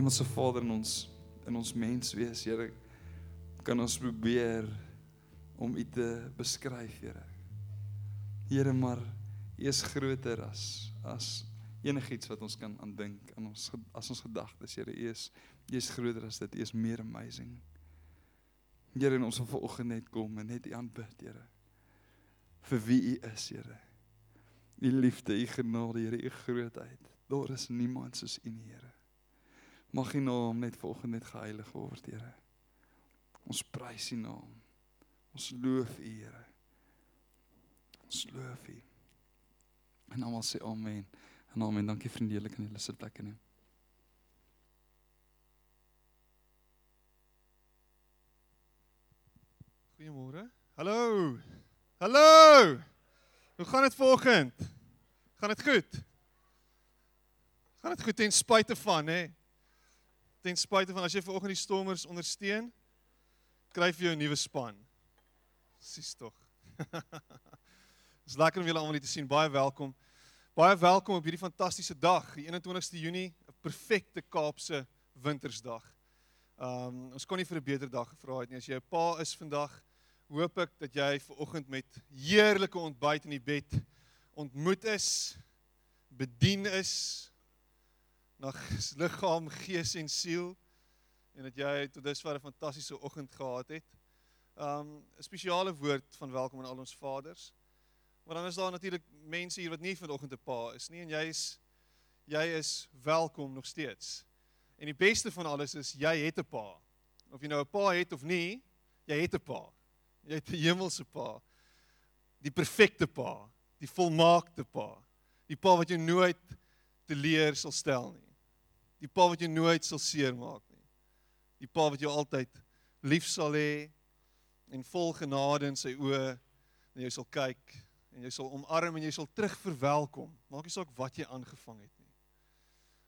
Hemelse Vader in ons in ons mens wees, Here, kan ons probeer om U te beskryf, Here. Here, maar U is groter as as enigiets wat ons kan aandink aan ons as ons gedagtes, Here. U is U is groter as dit. U is meer amazing. Here, in ons vanoggend net kom en net U aanbid, Here. Vir wie U is, Here. U liefde, U genade, Here, U grootheid. Daar is niemand soos U nie, Here. Mag U naam net vanoggend net geheilig word, Here. Ons prys U naam. Ons loof U, Here. Ons loof U. En almal sê amen. En amen. Dankie vriendelik aan julle sitplekke neem. Goeiemôre. Hallo. Hallo. Hoe gaan dit vanoggend? Gaan dit goed? Gaan dit goed ten spyte van, hè? Ten spyte van as jy vanoggend die stormers ondersteun, kry jy 'n nuwe span. Sis tog. Dis lekker om julle almal hier te sien. Baie welkom. Baie welkom op hierdie fantastiese dag, die 21ste Junie, 'n perfekte Kaapse wintersdag. Um ons kon nie vir 'n beter dag gevra het nie. As jy 'n pa is vandag, hoop ek dat jy ver oggend met heerlike ontbyt in die bed ontmoet is, bedien is na liggaam, gees en siel en dat jy tot dusver 'n fantastiese oggend gehad het. Um 'n spesiale woord van welkom aan al ons vaders. Maar dan is daar natuurlik mense hier wat nie vanoggend 'n pa is nie en jy is jy is welkom nog steeds. En die beste van alles is jy het 'n pa. Of jy nou 'n pa het of nie, jy het 'n pa. Jy het 'n hemelse pa. Die perfekte pa, die volmaakte pa. Die pa wat jou nooit te leer sal stel nie. Die pa wat jou nooit sal seermaak nie. Die pa wat jou altyd lief sal hê en vol genade in sy oë na jou sal kyk en jy sal omarm en jy sal terug verwelkom. Maak nie saak wat jy aangevang het nie.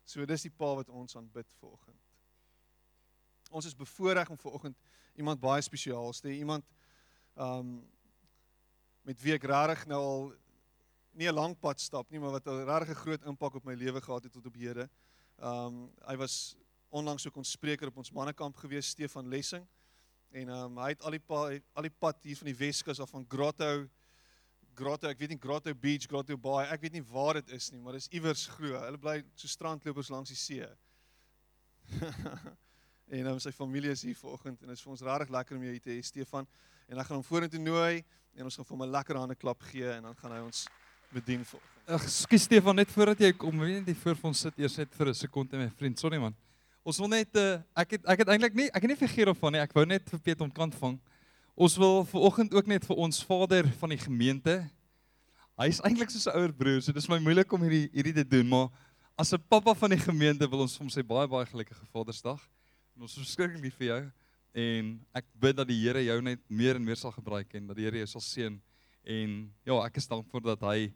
So dis die pa wat ons aanbid vanoggend. Ons is bevoorreg om vanoggend iemand baie spesiaal te hê, iemand um met wie ek regtig nou al nie 'n lang pad stap nie, maar wat 'n regtig groot impak op my lewe gehad het tot op hede. Um hy was onlangs ook ons spreker op ons mannekamp gewees, Stefan Lessing. En um hy het al die pad al die pad hier van die Weskus af van Grotto Grotto, ek weet nie Grotto Beach, Grotto Bay, ek weet nie waar dit is nie, maar dis iewers glo. Hulle bly so strandlopers langs die see. en um, sy familie is hier vanoggend en dit is vir ons regtig lekker om jou hier te hê Stefan en dan gaan hom vorentoe nooi en ons gaan vir hom 'n lekker hande klap gee en dan gaan hy ons bedien vir. Ag, skus Stefan, net voordat jy kom, weet net hier voor ons sit eers net vir 'n sekonde my vriend. Sorry man. Ons wil net uh, ek het ek het eintlik nie ek het nie vergeet of van nie. Ek wou net vir Piet ontkant vang. Ons wil ver oggend ook net vir ons vader van die gemeente. Hy is eintlik soos 'n ouer broer, so dis my moeilik om hierdie hierdie te doen, maar as 'n pappa van die gemeente wil ons hom sê baie baie gelukkige Vadersdag. En ons is verskriklik lief vir jou en ek bid dat die Here jou net meer en meer sal gebruik en dat die Here jou sal seën en ja, ek is dankbaar dat hy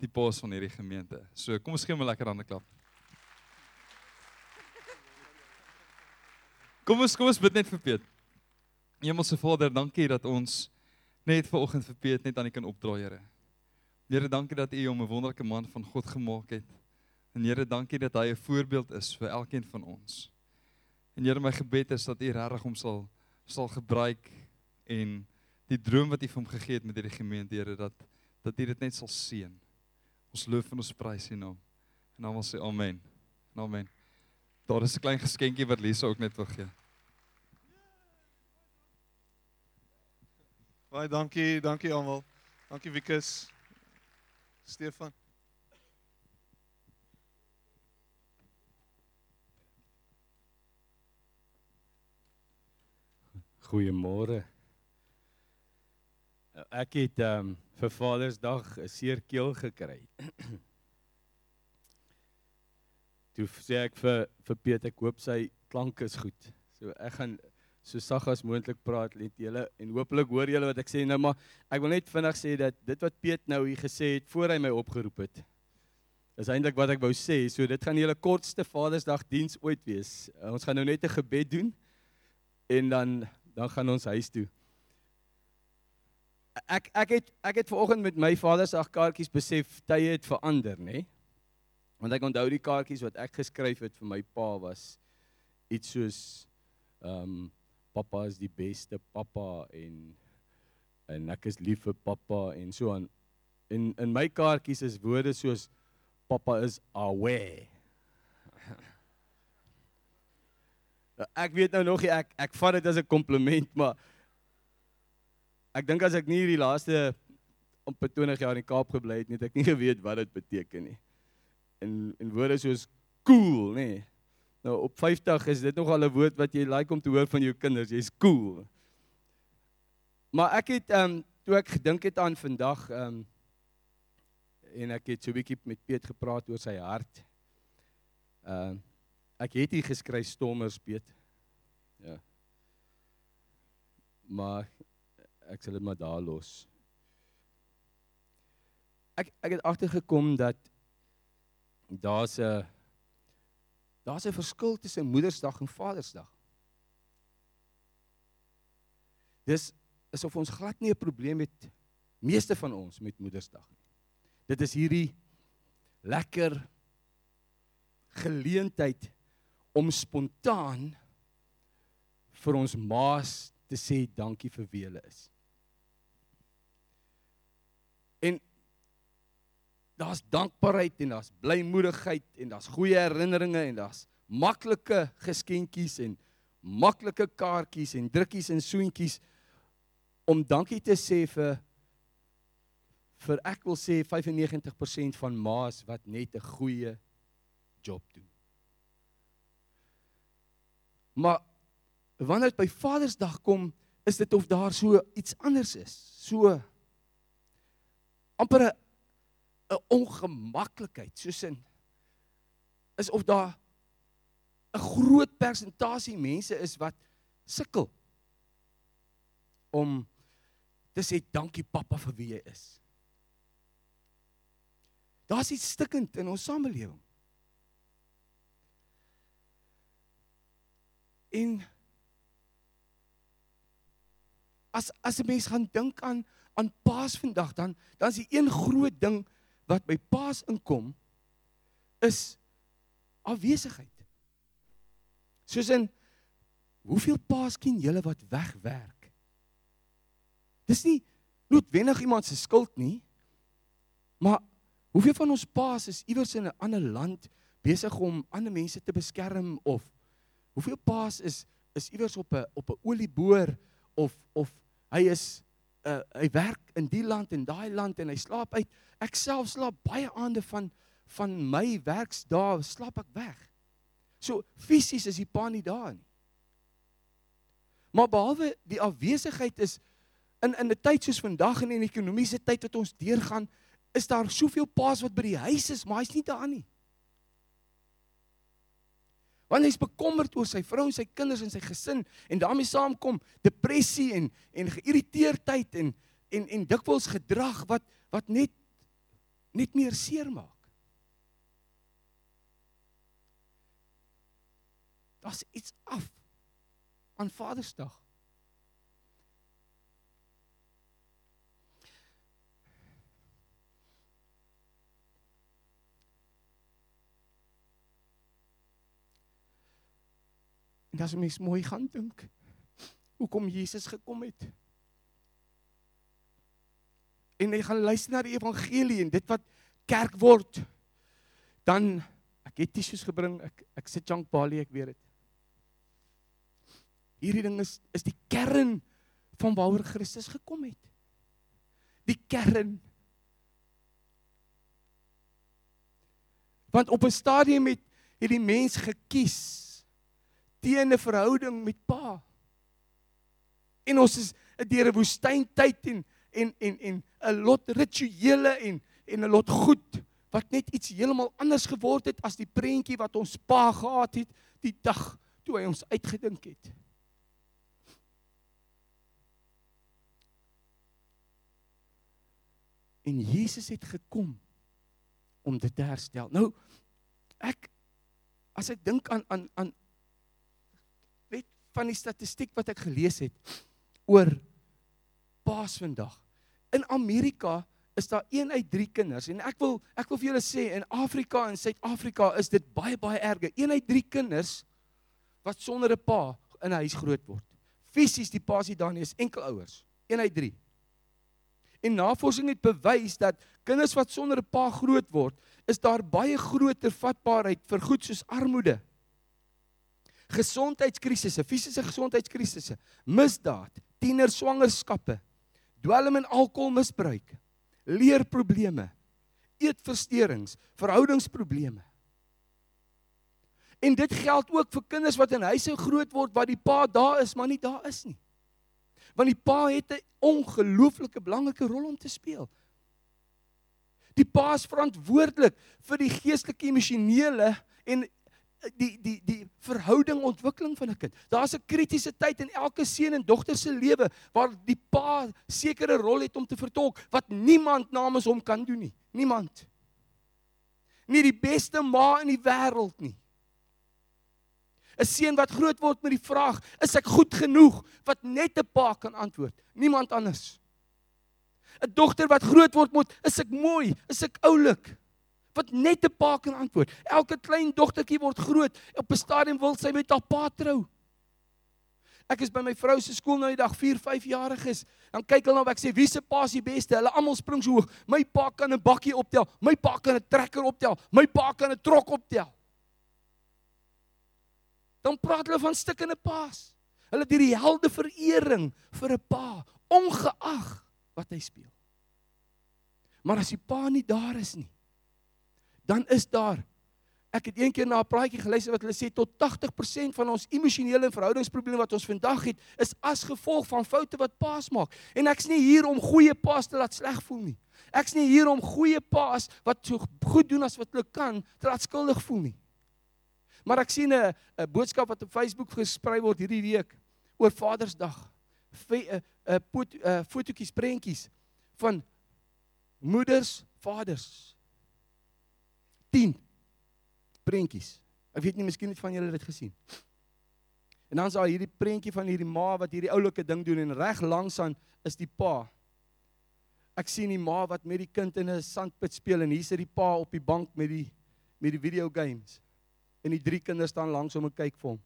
die paas van hierdie gemeente. So kom ons gee hom 'n lekker hande klap. Kom ons kom ons bid net vir Piet. Hemelse Vader, dankie dat ons net ver oggend vir Piet net aan U kan opdra, Here. Here, dankie dat U hom 'n wonderlike man van God gemaak het. En Here, dankie dat hy 'n voorbeeld is vir elkeen van ons. En Here, my gebed is dat U regtig hom sal sal gebruik en die droom wat U vir hom gegee het met hierdie gemeente, Here, dat dat U dit net sal seën. Ons loof en ons prys U naam. En dan wil sê amen. En amen. Daar is 'n klein geskenkie wat Lisa ook net wil gee. Baie dankie, dankie almal. Dankie Wikus. Stefan. Goeiemôre. Ek het ehm um, vir Vadersdag 'n seer keel gekry. Toe sê ek vir vir Piet ek hoop sy klank is goed. So ek gaan so sag as moontlik praat net julle en hopelik hoor julle wat ek sê nou maar ek wil net vinnig sê dat dit wat Piet nou hier gesê het voor hy my opgeroep het is eintlik wat ek wou sê. So dit gaan julle kortste Vadersdag diens ooit wees. Uh, ons gaan nou net 'n gebed doen en dan dan gaan ons huis toe. Ek ek het ek het vanoggend met my Vadersdag kaartjies besef tye het verander, nê? Want ek onthou die kaartjies wat ek geskryf het vir my pa was iets soos ehm um, pappa is die beste pappa en en ek is lief vir pappa en so aan. En in my kaartjies is woorde soos pappa is away. ek weet nou nog nie ek ek vat dit as 'n kompliment, maar ek dink as ek nie hierdie laaste op 20 jaar in die Kaap gebly het nie, het ek nie geweet wat dit beteken nie. En en woorde soos cool, nê. Nou op 50 is dit nogal 'n woord wat jy like om te hoor van jou kinders. Jy's cool. Maar ek het ehm um, toe ek gedink het aan vandag ehm um, en ek het so 'n bietjie met Piet gepraat oor sy hart. Ehm uh, ek het hier geskryf stommers Piet. Ja. Maar ek sal dit maar daar los. Ek ek het agtergekom dat daar's 'n Daar's 'n verskil tussen Moedersdag en Vadersdag. Dis asof ons glad nie 'n probleem het meeste van ons met Moedersdag nie. Dit is hierdie lekker geleentheid om spontaan vir ons maas te sê dankie vir wie hulle is. En daar's dankbaarheid en daar's blymoedigheid en daar's goeie herinneringe en daar's maklike geskenkies en maklike kaartjies en drukkies en soentjies om dankie te sê vir vir ek wil sê 95% van ma's wat net 'n goeie job doen. Maar wanneer dit by Vadersdag kom, is dit of daar so iets anders is. So amper 'n 'n ongemaklikheid soos in is of daar 'n groot persentasie mense is wat sukkel om te sê dankie pappa vir wie jy is. Daar's iets stikkend in ons samelewing. En as as 'n mens gaan dink aan aan Paasvandag dan dan is die een groot ding wat by Paas inkom is afwesigheid. Soos in hoeveel Paas ken julle wat wegwerk? Dis nie noodwendig iemand se skuld nie. Maar hoeveel van ons Paas is iewers in 'n ander land besig om ander mense te beskerm of hoeveel Paas is is iewers op 'n op 'n olieboor of of hy is uh, hy werk in die land en daai land en hy slaap uit Ek self slaap baie aande van van my werksdae slaap ek weg. So fisies is die pa nie daar nie. Maar behalwe die afwesigheid is in in 'n tyd soos vandag en in die ekonomiese tyd wat ons deurgaan, is daar soveel paas wat by die huis is, maar hy's nie daar nie. Want hy's bekommerd oor sy vrou en sy kinders en sy gesin en daarmee saamkom depressie en en geïrriteerdheid en en en dikwels gedrag wat wat net net meer seermaak. Daar's iets af aan Vadersdag. En as mens mooi gaan dink, hoekom Jesus gekom het? En jy gaan luister na die evangelie en dit wat kerk word dan ek het tissues gebring ek ek sit junk balie ek weet dit. Hierdie ding is is die kern van waaroor Christus gekom het. Die kern. Want op 'n stadium het hierdie mens gekies teen 'n verhouding met pa en ons is deur 'n woestyntyd en en en en 'n lot rituele en en 'n lot goed wat net iets heeltemal anders geword het as die prentjie wat ons pa gehad het die dag toe hy ons uitgedink het. En Jesus het gekom om dit te herstel. Nou ek as ek dink aan aan aan van die statistiek wat ek gelees het oor Paasvandag in Amerika is daar 1 uit 3 kinders en ek wil ek wil vir julle sê in Afrika en Suid-Afrika is dit baie baie erger. 1 uit 3 kinders wat sonder 'n pa in 'n huis groot word. Fisies die pa se daar nie is enkel ouers. 1 uit 3. En navorsing het bewys dat kinders wat sonder 'n pa groot word, is daar baie groter vatbaarheid vir goed soos armoede. Gesondheidskrisisse, fisiese gesondheidskrisisse, misdaad, tienerswangerskappe, dwelm en alkoholmisbruik, leerprobleme, eetversteurings, verhoudingsprobleme. En dit geld ook vir kinders wat in huise groot word waar die pa daar is, maar nie daar is nie. Want die pa het 'n ongelooflike belangrike rol om te speel. Die pa is verantwoordelik vir die geestelike, emosionele en die die die verhouding ontwikkeling van 'n kind. Daar's 'n kritiese tyd in elke seun en dogter se lewe waar die pa sekere rol het om te vertolk wat niemand namens hom kan doen nie. Niemand. Nie die beste ma in die wêreld nie. 'n Seun wat groot word met die vraag, is ek goed genoeg? Wat net 'n pa kan antwoord. Niemand anders. 'n Dogter wat groot word moet, is ek mooi? Is ek oulik? Wat net 'n pa kan antwoord. Elke klein dogtertjie word groot. Op 'n stadium wil sy met haar pa trou. Ek is by my vrou se skool nou die dag 4, 5 jarig is. Dan kyk hulle nou ek sê wie se pa is die beste? Hulle almal spring so hoog. My pa kan 'n bakkie optel. My pa kan 'n trekker optel. My pa kan 'n trok optel. Dan praat hulle van stikkende paas. Hulle het hierdie helde verering vir 'n pa, ongeag wat hy speel. Maar as die pa nie daar is nie, dan is daar ek het eendag na 'n praatjie geluister wat hulle sê tot 80% van ons emosionele en verhoudingsprobleme wat ons vandag het is as gevolg van foute wat paas maak. En ek's nie hier om goeie paas te laat sleg voel nie. Ek's nie hier om goeie paas wat so goed doen as wat hulle kan te laat skuldig voel nie. Maar ek sien 'n boodskap wat op Facebook gesprei word hierdie week oor Vadersdag. 'n 'n fotootjies prentjies van moeders, vaders 10 prentjies. Ek weet nie miskien het van julle dit gesien. En dan is daar hierdie prentjie van hierdie ma wat hierdie oulike ding doen en reg langs aan is die pa. Ek sien die ma wat met die kind in 'n sandpit speel en hier sit die pa op die bank met die met die video games. En die drie kinders staan langs hom en kyk vir hom.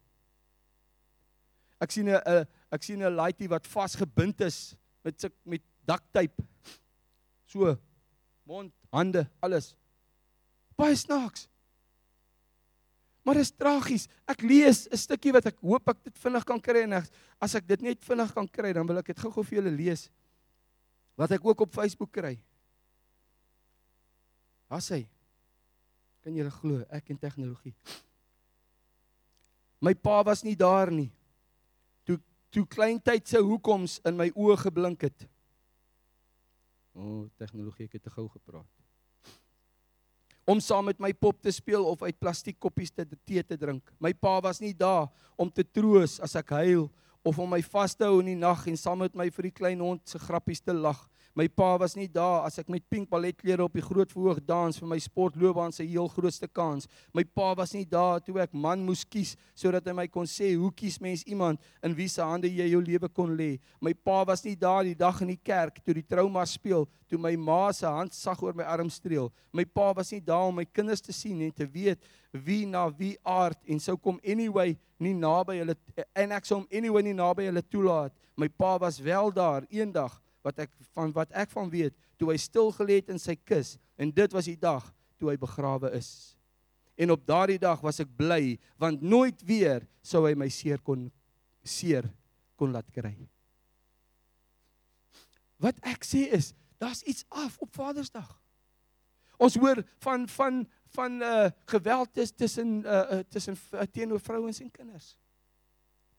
Ek sien 'n ek sien 'n laaitie wat vasgebind is met met duct tape. So mond, hande, alles baie snaaks. Maar dit is tragies. Ek lees 'n stukkie wat ek hoop ek dit vinnig kan kry en as ek dit net vinnig kan kry, dan wil ek dit gou-gou vir julle lees. Wat ek ook op Facebook kry. Haas hy. Kan julle glo, ek en tegnologie. My pa was nie daar nie. Toe toe kleintyd se hoekoms in my oë geblink het. O, oh, tegnologie, ek het te gou gepraat om saam met my pop te speel of uit plastiek koppies te tee te drink. My pa was nie daar om te troos as ek huil of om my vas te hou in die nag en saam met my vir die klein hond se grappies te lag. My pa was nie daar as ek met pink balletklere op die groot verhoog dans vir my sportloopbaan se heel grootste kans. My pa was nie daar toe ek man moes kies sodat hy my kon sê hoe kies mens iemand in wie se hande jy jou lewe kon lê. My pa was nie daar die dag in die kerk toe die trauma speel, toe my ma se hand sag oor my arm streel. My pa was nie daar om my kinders te sien en te weet wie na wie aard en sou kom anyway nie naby hulle en ek sou hom anyway nie naby hulle toelaat. My pa was wel daar eendag wat ek van wat ek van weet toe hy stil gelê het in sy kus en dit was die dag toe hy begrawe is. En op daardie dag was ek bly want nooit weer sou hy my seer kon seer kon laat kry. Wat ek sê is, daar's iets af op Vadersdag. Ons hoor van van van uh geweld is tussen uh, tussen uh, teenoor vrouens en kinders.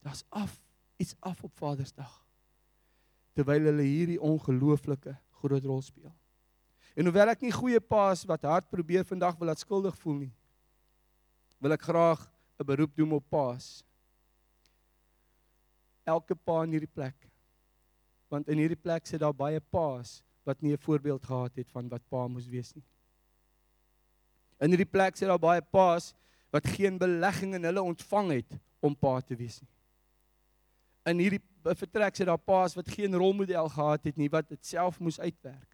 Daar's af iets af op Vadersdag terwyl hulle hierdie ongelooflike groot rol speel. En hoewel ek nie goeie paas wat hard probeer vandag wil laat skuldig voel nie, wil ek graag 'n beroep doen op paas. Elke pa in hierdie plek. Want in hierdie plek sit daar baie paas wat nie 'n voorbeeld gehad het van wat pa moes wees nie. In hierdie plek sit daar baie paas wat geen belegging in hulle ontvang het om pa te wees nie. In hierdie vertrek sy daar paas wat geen rolmodel gehad het nie wat dit self moes uitwerk.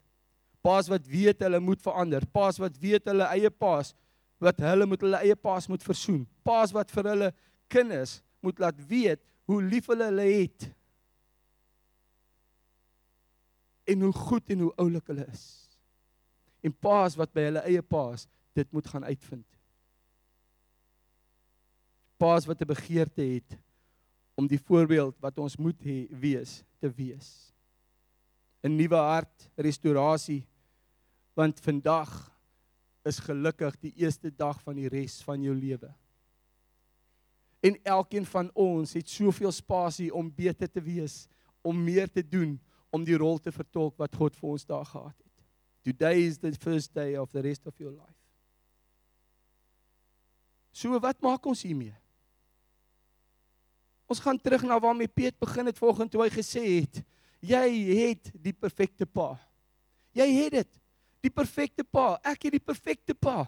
Paas wat weet hulle moet verander, paas wat weet hulle eie paas wat hulle met hulle eie paas moet versoen. Paas wat vir hulle kinders moet laat weet hoe lief hulle hulle het. En hoe goed en hoe oulik hulle is. En paas wat by hulle eie paas dit moet gaan uitvind. Paas wat 'n begeerte het om die voorbeeld wat ons moet hê wees te wees. 'n Nuwe hart, restaurasie want vandag is gelukkig die eerste dag van die res van jou lewe. En elkeen van ons het soveel spasie om beter te wees, om meer te doen, om die rol te vertolk wat God vir ons daar gehad het. Today is the first day of the rest of your life. So wat maak ons hiermee? Ons gaan terug na waarmee Piet begin het vanoggend toe hy gesê het, jy het die perfekte pa. Jy het dit. Die perfekte pa. Ek het die perfekte pa.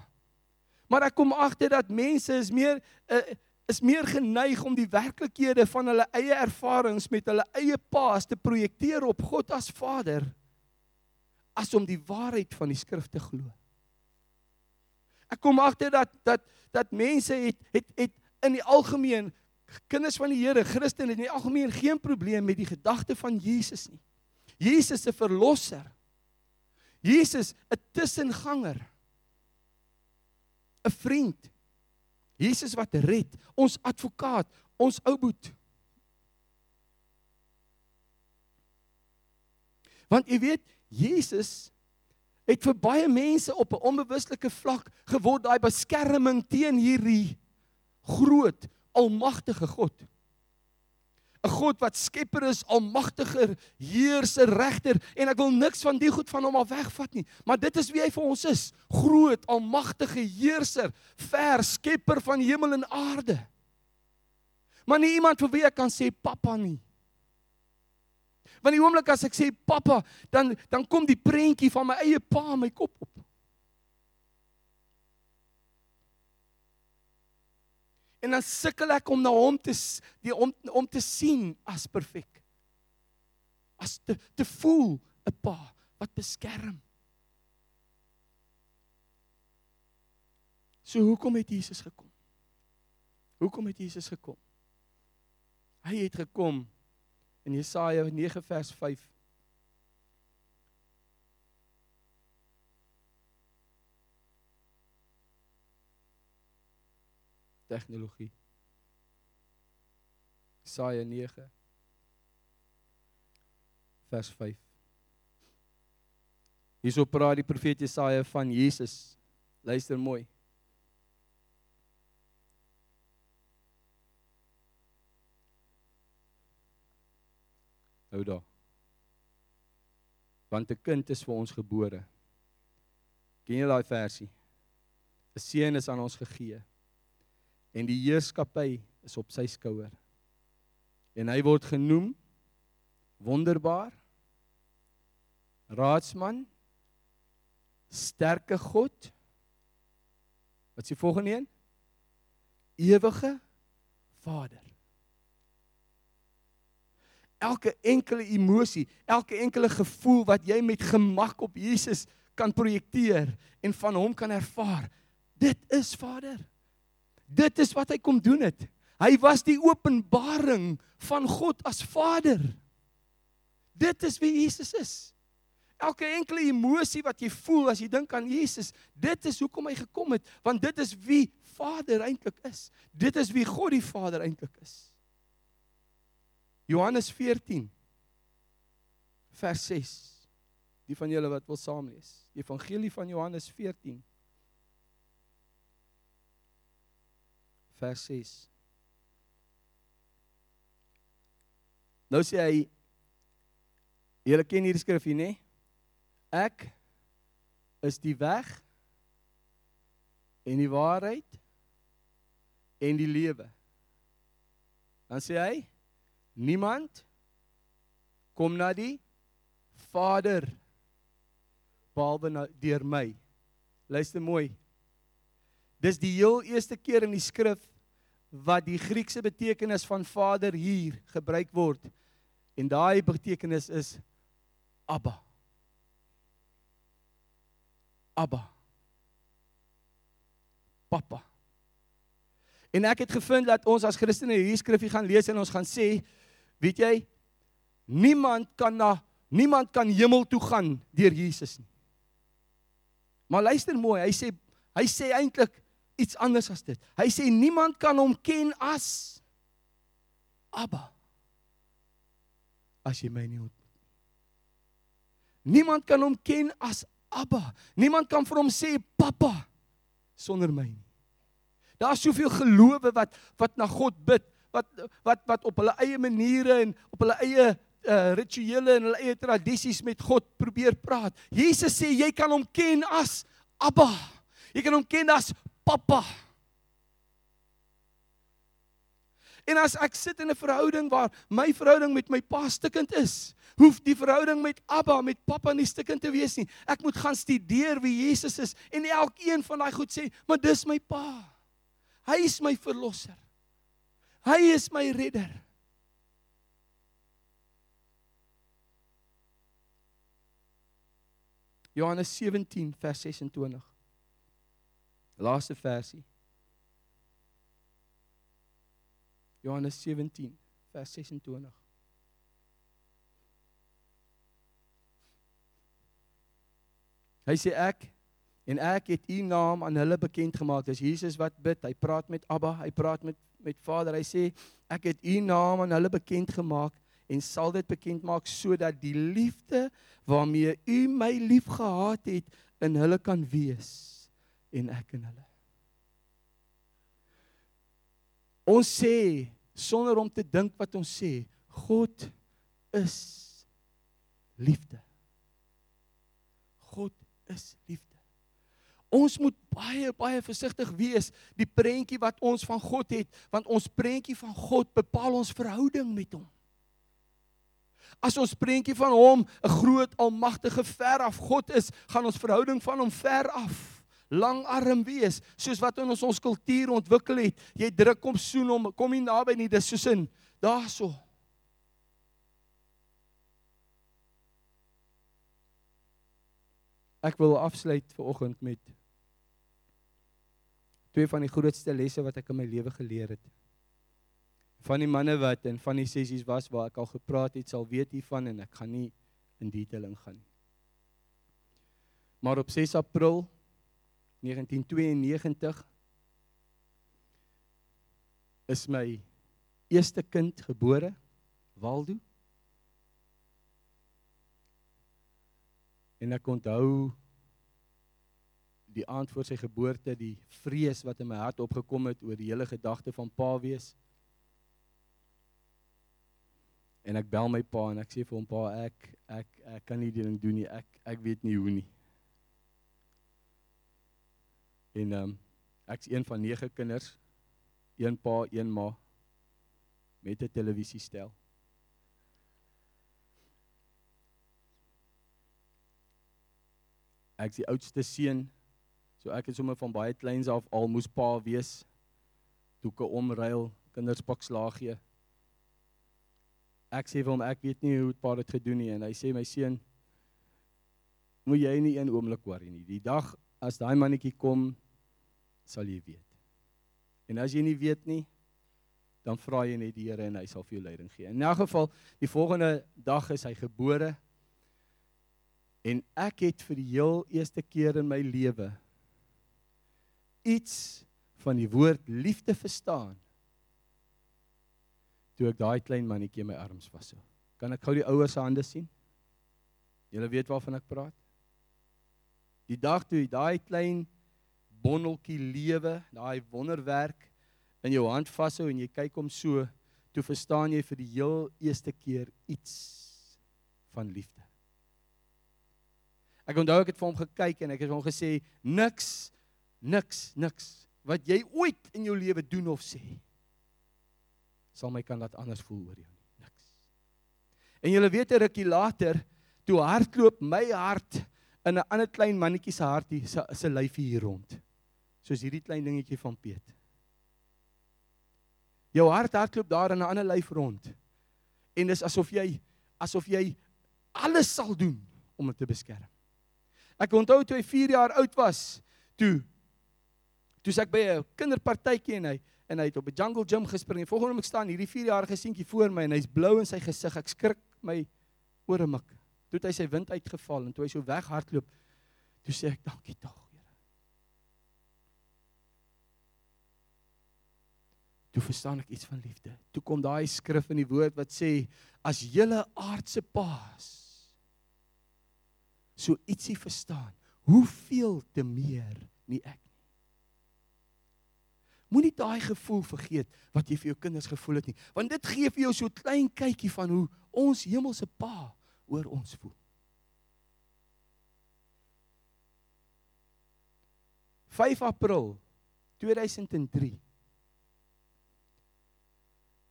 Maar ek kom agter dat mense is meer uh, is meer geneig om die werklikhede van hulle eie ervarings met hulle eie paas te projekteer op God as Vader as om die waarheid van die skrif te glo. Ek kom agter dat dat dat mense het het het in die algemeen kinders van die Here, Christene in die algemeen geen probleem met die gedagte van Jesus nie. Jesus se verlosser. Jesus 'n tussenganger. 'n Vriend. Jesus wat red, ons advokaat, ons ou boet. Want jy weet, Jesus het vir baie mense op 'n onbewuslike vlak geword daai beskerming teen hierdie groot almagtige God. 'n God wat skepper is, almagtiger, heerser, regter en ek wil niks van die goed van hom af wegvat nie, maar dit is wie hy vir ons is. Groot, almagtige heerser, ver skepper van hemel en aarde. Maar nie iemand vir wie ek kan sê pappa nie. Want die oomblik as ek sê pappa, dan dan kom die prentjie van my eie pa in my kop op. En dan sukkel ek om na hom te die om om te sien as perfek. As te te voel 'n pa wat beskerm. So hoekom het Jesus gekom? Hoekom het Jesus gekom? Hy het gekom in Jesaja 9 vers 5 tegnologie. Jesaja 9 vers 5. Hierso praat die profeet Jesaja van Jesus. Luister mooi. Hou daar. Want 'n kind is vir ons gebore. Ken jy daai versie? 'n Seun is aan ons gegee en die heerskappy is op sy skouer. En hy word genoem wonderbaar raadsman sterke God Wat is die volgende een? Ewige Vader. Elke enkele emosie, elke enkele gevoel wat jy met gemak op Jesus kan projekteer en van hom kan ervaar, dit is Vader. Dit is wat hy kom doen het. Hy was die openbaring van God as Vader. Dit is wie Jesus is. Elke enkele emosie wat jy voel as jy dink aan Jesus, dit is hoekom hy gekom het, want dit is wie Vader eintlik is. Dit is wie God die Vader eintlik is. Johannes 14 vers 6. Die van julle wat wil saam lees. Evangelie van Johannes 14 vers 6. Nou sê hy Julle ken hierdie skrif hier, nê? Ek is die weg en die waarheid en die lewe. Dan sê hy niemand kom na die Vader behalwe deur my. Luister mooi. Dis die heel eerste keer in die skrif wat die Griekse betekenis van Vader hier gebruik word. En daai betekenis is Abba. Abba. Papa. En ek het gevind dat ons as Christene hierdie skrifgie gaan lees en ons gaan sê, weet jy, niemand kan na niemand kan hemel toe gaan deur Jesus nie. Maar luister mooi, hy sê hy sê eintlik iets anders as dit. Hy sê niemand kan hom ken as Abba. As jy my nie ontmoet nie. Niemand kan hom ken as Abba. Niemand kan vir hom sê Pappa sonder my nie. Daar's soveel gelowe wat wat na God bid, wat wat wat op hulle eie maniere en op hulle eie uh rituele en hulle eie tradisies met God probeer praat. Jesus sê jy kan hom ken as Abba. Jy kan hom ken as Pappa. En as ek sit in 'n verhouding waar my verhouding met my pa stikkend is, hoef die verhouding met Abba, met Pappa nie stikkend te wees nie. Ek moet gaan studeer wie Jesus is en elkeen van daai goed sê, "Maar dis my pa. Hy is my verlosser. Hy is my redder." Johannes 17 vers 26. Laaste versie. Johannes 17 vers 26. Hy sê ek en ek het u naam aan hulle bekend gemaak. Dis Jesus wat bid. Hy praat met Abba, hy praat met met Vader. Hy sê ek het u naam aan hulle bekend gemaak en sal dit bekend maak sodat die liefde waarmee u my liefgehad het in hulle kan wees en ek in hulle. Ons sê sonder om te dink wat ons sê, God is liefde. God is liefde. Ons moet baie baie versigtig wees die prentjie wat ons van God het, want ons prentjie van God bepaal ons verhouding met hom. As ons prentjie van hom 'n groot almagtige ver af God is, gaan ons verhouding van hom ver af langarm wees soos wat in ons ons kultuur ontwikkel het. Jy druk hom soen hom, kom nie naby nie, dis soos in daarso. Ek wil afsluit vir oggend met twee van die grootste lesse wat ek in my lewe geleer het. Van die manne wat in van die sessies was waar ek al gepraat het, sal weet hiervan en ek gaan nie in detail ingaan nie. Maar op 6 April 1992 is my eerste kind gebore, Waldo. En ek onthou die aand voor sy geboorte die vrees wat in my hart opgekom het oor die hele gedagte van pa wees. En ek bel my pa en ek sê vir hom pa ek ek ek kan nie die ding doen nie. Ek ek weet nie hoe nie. En ehm um, ek's een van 9 kinders. Een pa, een ma met 'n televisiestel. Ek's die oudste seun. So ek het sommer van baie kleins af al moes pa wees. Doeke omruil, kinders pak slaag gee. Ek sê vir hom ek weet nie hoe pa dit gedoen nie en hy sê my seun moet jy nie een oomblik worry nie. Die dag as daai mannetjie kom, sal jy weet. En as jy nie weet nie, dan vra jy net die Here en hy sal vir jou leiding gee. In 'n geval, die volgende dag is hy gebore. En ek het vir die heel eerste keer in my lewe iets van die woord liefde verstaan. Toe ek daai klein mannetjie in my arms vashou. Kan ek gou die ouers se hande sien? Julle weet waarvan ek praat? Die dag toe daai klein bonneltjie lewe, daai wonderwerk in jou hand vashou en jy kyk hom so, toe verstaan jy vir die heel eerste keer iets van liefde. Ek onthou ek het vir hom gekyk en ek het hom gesê niks niks niks wat jy ooit in jou lewe doen of sê sal my kan laat anders voel oor jou nie. Niks. En jy weet 'n rukkie later toe hardloop my hart in 'n ander klein mannetjie se hartie se lyfie hier rond soos hierdie klein dingetjie van Piet. Jou hart hardloop daar in 'n ander lyf rond. En dis asof jy asof jy alles sal doen om dit te beskerm. Ek onthou toe hy 4 jaar oud was, toe toe ek by 'n kinderpartytjie en hy en hy het op 'n jungle gym gespring. En volgende oomblik staan hierdie 4-jarige seentjie voor my en hy's blou in sy gesig. Ek skrik my ore mik. Toe het hy sy wind uitgeval en toe hy so weghardloop, toe sê ek dankie tog, Toe verstaan ek iets van liefde. Toe kom daai skrif in die woord wat sê as julle aardse paas so ietsie verstaan, hoeveel te meer nie ek nie. Moenie daai gevoel vergeet wat jy vir jou kinders gevoel het nie, want dit gee vir jou so 'n klein kykie van hoe ons hemelse Pa oor ons voel. 5 April 2003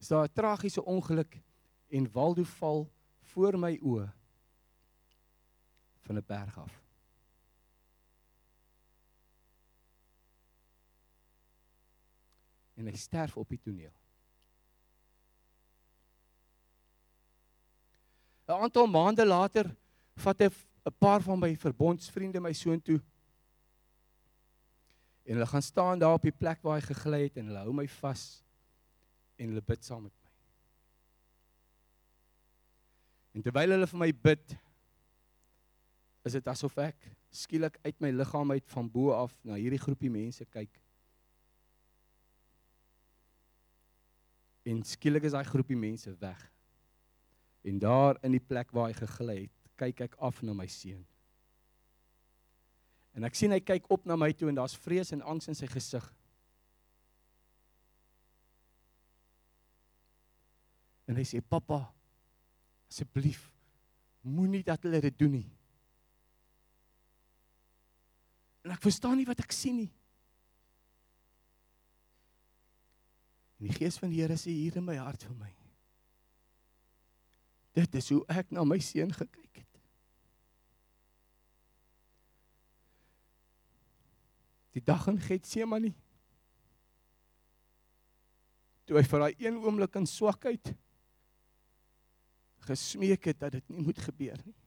is daar 'n tragiese ongeluk en Waldo val voor my oë van 'n berg af. En hy sterf op die toneel. 'n Aantal maande later vat 'n paar van my verbondsvriende my soontoe. En hulle gaan staan daar op die plek waar hy gegly het en hulle hou my vas en hulle bid saam met my. En terwyl hulle vir my bid, is dit asof ek skielik uit my liggaam uit van bo af na hierdie groepie mense kyk. En skielik is daai groepie mense weg. En daar in die plek waar hy gegly het, kyk ek af na my seun. En ek sien hy kyk op na my toe en daar's vrees en angs in sy gesig. En hy sê: "Pappa, asseblief moenie dat hulle dit doen nie." En ek verstaan nie wat ek sien nie. En die gees van die Here sê hier in my hart vir my. Dit is hoe ek na my seun gekyk het. Die dag in Getsemane. Toe hy vir daai een oomblik in swakheid gesmeek het dat dit nie moet gebeur nie.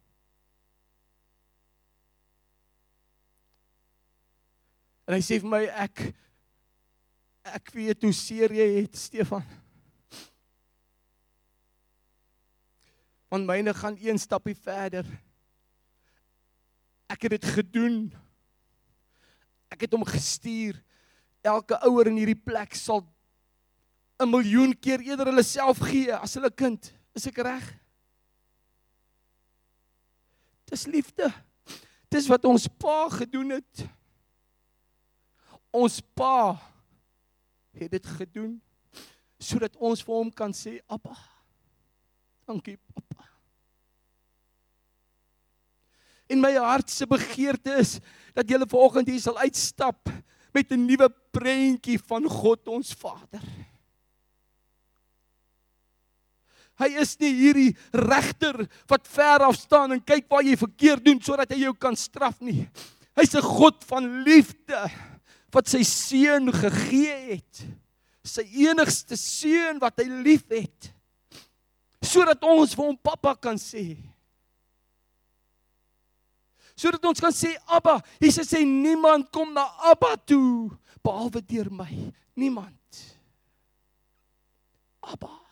En hy sê vir my ek ek weet hoe seer jy het Stefan. Want myne gaan een stappie verder. Ek het dit gedoen. Ek het hom gestuur. Elke ouer in hierdie plek sal 'n miljoen keer eerder hulle self gee as hulle kind. Is ek reg? Dis liefde. Dis wat ons pa gedoen het. Ons pa het dit gedoen sodat ons vir hom kan sê, "Appa, dankie, pappa." In my hart se begeerte is dat jy vanoggend hier sal uitstap met 'n nuwe prentjie van God ons Vader. Hy is nie hierdie regter wat ver af staan en kyk waar jy verkeerd doen sodat hy jou kan straf nie. Hy's 'n God van liefde wat sy seun gegee het. Sy enigste seun wat hy liefhet. Sodat ons vir hom pappa kan sê. Sodat ons kan sê Abba, Jesus sê niemand kom na Abba toe behalwe deur my. Niemand. Abba.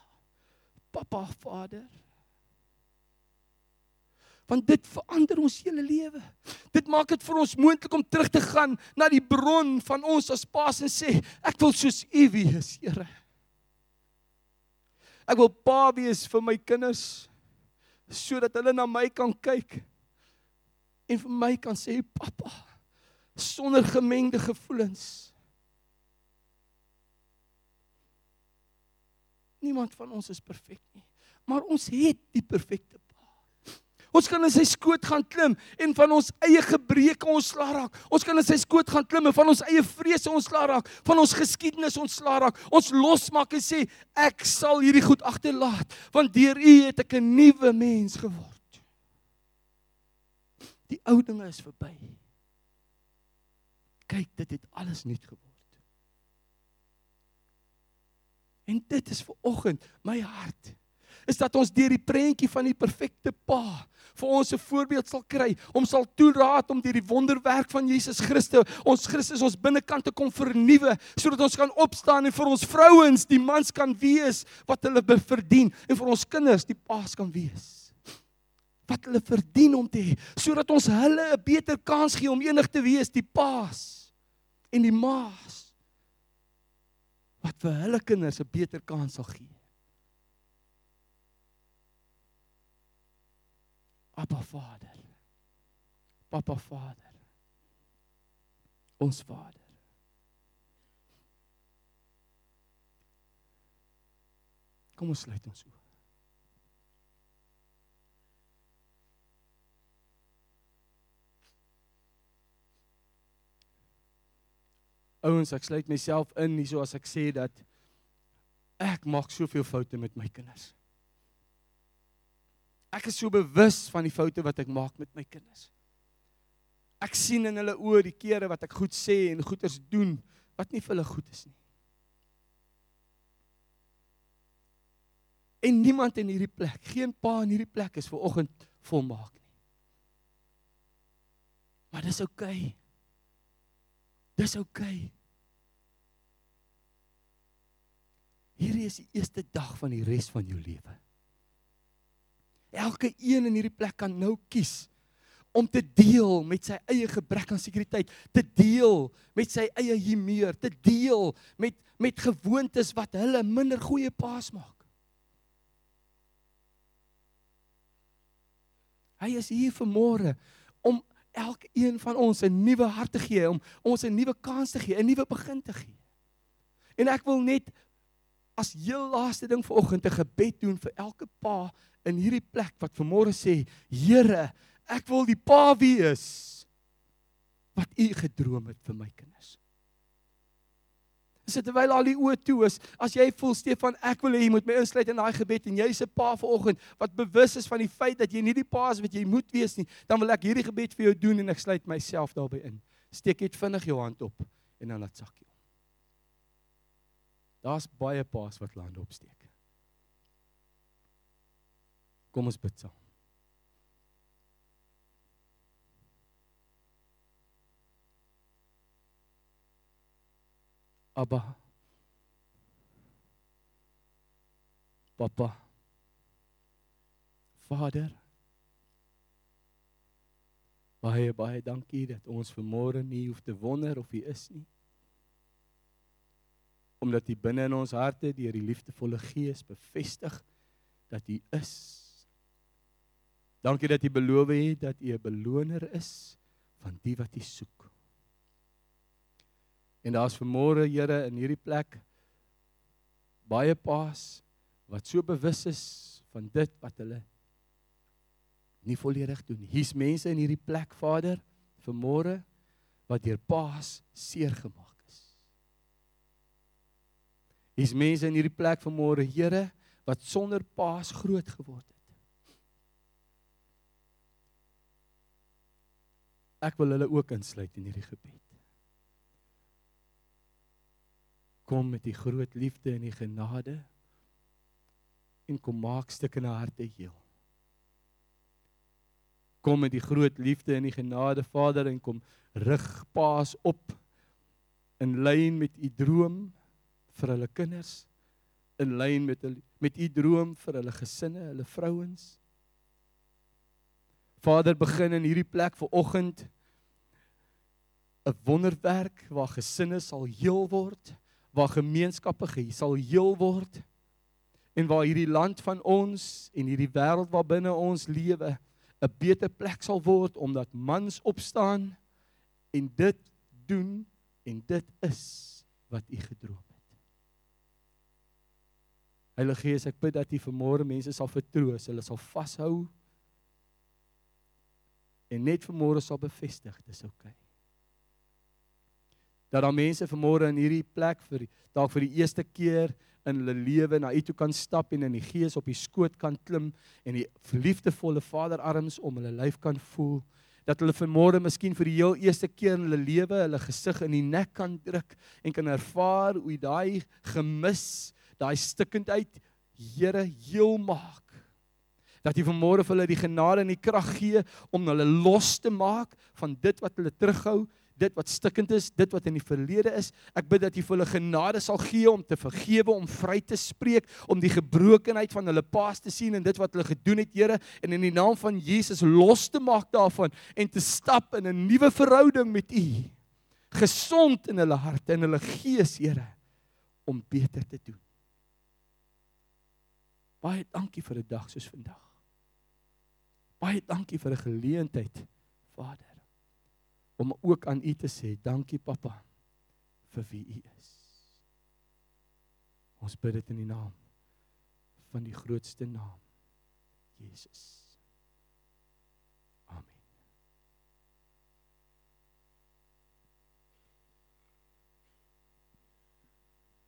Papa Vader want dit verander ons hele lewe. Dit maak dit vir ons moontlik om terug te gaan na die bron van ons as paas en sê ek wil soos U wees, Here. Ek wil pa wees vir my kinders sodat hulle na my kan kyk en vir my kan sê pappa sonder gemengde gevoelens. Niemand van ons is perfek nie, maar ons het die perfekte Ons kan in sy skoot gaan klim en van ons eie gebreke ontslaa raak. Ons kan in sy skoot gaan klim en van ons eie vrese ontslaa raak, van ons geskiedenis ontslaa raak. Ons losmaak en sê ek sal hierdie goed agterlaat want deur U het ek 'n nuwe mens geword. Die ou dinge is verby. Kyk, dit het alles nuut geword. En dit is vir oggend my hart. Is dat ons deur die prentjie van die perfekte Pa vir ons 'n voorbeeld sal kry om sal toelaat om deur die wonderwerk van Jesus Christus ons Christus ons binnekant te kom vernuwe sodat ons kan opstaan en vir ons vrouens die mans kan wees wat hulle verdien en vir ons kinders die paas kan wees. Wat hulle verdien om te hê sodat ons hulle 'n beter kans gee om enig te wees die paas en die maas wat vir hulle kinders 'n beter kans sal gee Abba Vader. Papa Vader. Ons Vader. Kom ons sluit ons oë. Ouens, ek sluit myself in hierso as ek sê dat ek maak soveel foute met my kinders. Ek is so bewus van die foute wat ek maak met my kinders. Ek sien in hulle oë die kere wat ek goed sê en goeders doen wat nie vir hulle goed is nie. En niemand in hierdie plek, geen pa in hierdie plek is ver oggend volmaak nie. Maar dis oukei. Okay. Dis oukei. Okay. Hierdie is die eerste dag van die res van jou lewe. Elke een in hierdie plek kan nou kies om te deel met sy eie gebrek aan sekuriteit, te deel met sy eie humeur, te deel met met gewoontes wat hulle minder goeie paas maak. Hy is hier vanmôre om elkeen van ons 'n nuwe hart te gee, om ons 'n nuwe kans te gee, 'n nuwe begin te gee. En ek wil net as heel laaste ding vanoggend 'n gebed doen vir elke pa in hierdie plek wat vanmôre sê, Here, ek wil die pa wees wat U gedroom het vir my kinders. Dit terwyl al die oë toe is, as jy voel Stefan, ek wil hê jy moet my insluit in daai gebed en jy's 'n pa vanoggend wat bewus is van die feit dat jy nie die pa is wat jy moet wees nie, dan wil ek hierdie gebed vir jou doen en ek sluit myself daarbey in. Steek net vinnig jou hand op en dan laat sak jy. Daar's baie paas wat land opsteek. Kom ons bid saam. Abba. Papa. Vader. Baie baie dankie dat ons vanmôre nie hoef te wonder of U is nie. Omdat U binne in ons harte deur die liefdevolle Gees bevestig dat U is Dankie dat U beloof het dat U 'n beloner is van die wat U soek. En daar's vanmôre, Here, in hierdie plek baie paas wat so bewus is van dit wat hulle nie volledig doen. Hier's mense in hierdie plek, Vader, vanmôre wat deur paas seer gemaak is. Hier's mense in hierdie plek vanmôre, Here, wat sonder paas groot geword het. Ek wil hulle ook insluit in hierdie gebed. Kom met die groot liefde en die genade en kom maak stukke in harte heel. Kom met die groot liefde en die genade Vader en kom rig paas op in lyn met u droom vir hulle kinders in lyn met met u droom vir hulle gesinne, hulle vrouens Vader begin in hierdie plek vir oggend 'n wonderwerk waar gesinne sal heel word, waar gemeenskappe sal heel word en waar hierdie land van ons en hierdie wêreld waar binne ons lewe 'n beter plek sal word omdat mans opstaan en dit doen en dit is wat u gedroom het. Heilige Gees, ek bid dat u vanmôre mense sal vertroos, hulle sal vashou en net vanmôre sal bevestig dis oukei. Okay. Dat daar mense vanmôre in hierdie plek vir dalk vir die eerste keer in hulle lewe na U toe kan stap en in die gees op die skoot kan klim en die liefdevolle vaderarms om hulle lyf kan voel dat hulle vanmôre miskien vir die heel eerste keer in hulle lewe hulle gesig in die nek kan druk en kan ervaar hoe daai gemis, daai stikkendheid Here heel maak. Dat U vanmôre vir hulle die genade en die krag gee om hulle los te maak van dit wat hulle terughou, dit wat stikkend is, dit wat in die verlede is. Ek bid dat U vir hulle genade sal gee om te vergewe, om vry te spreek, om die gebrokenheid van hulle paas te sien en dit wat hulle gedoen het, Here, en in die naam van Jesus los te maak daarvan en te stap in 'n nuwe verhouding met U. Gesond in hulle harte en hulle gees, Here, om beter te doen. Baie dankie vir 'n dag soos vandag. Baie dankie vir 'n geleentheid, Vader om ook aan U te sê, dankie pappa vir wie U is. Ons bid dit in die naam van die grootste naam, Jesus.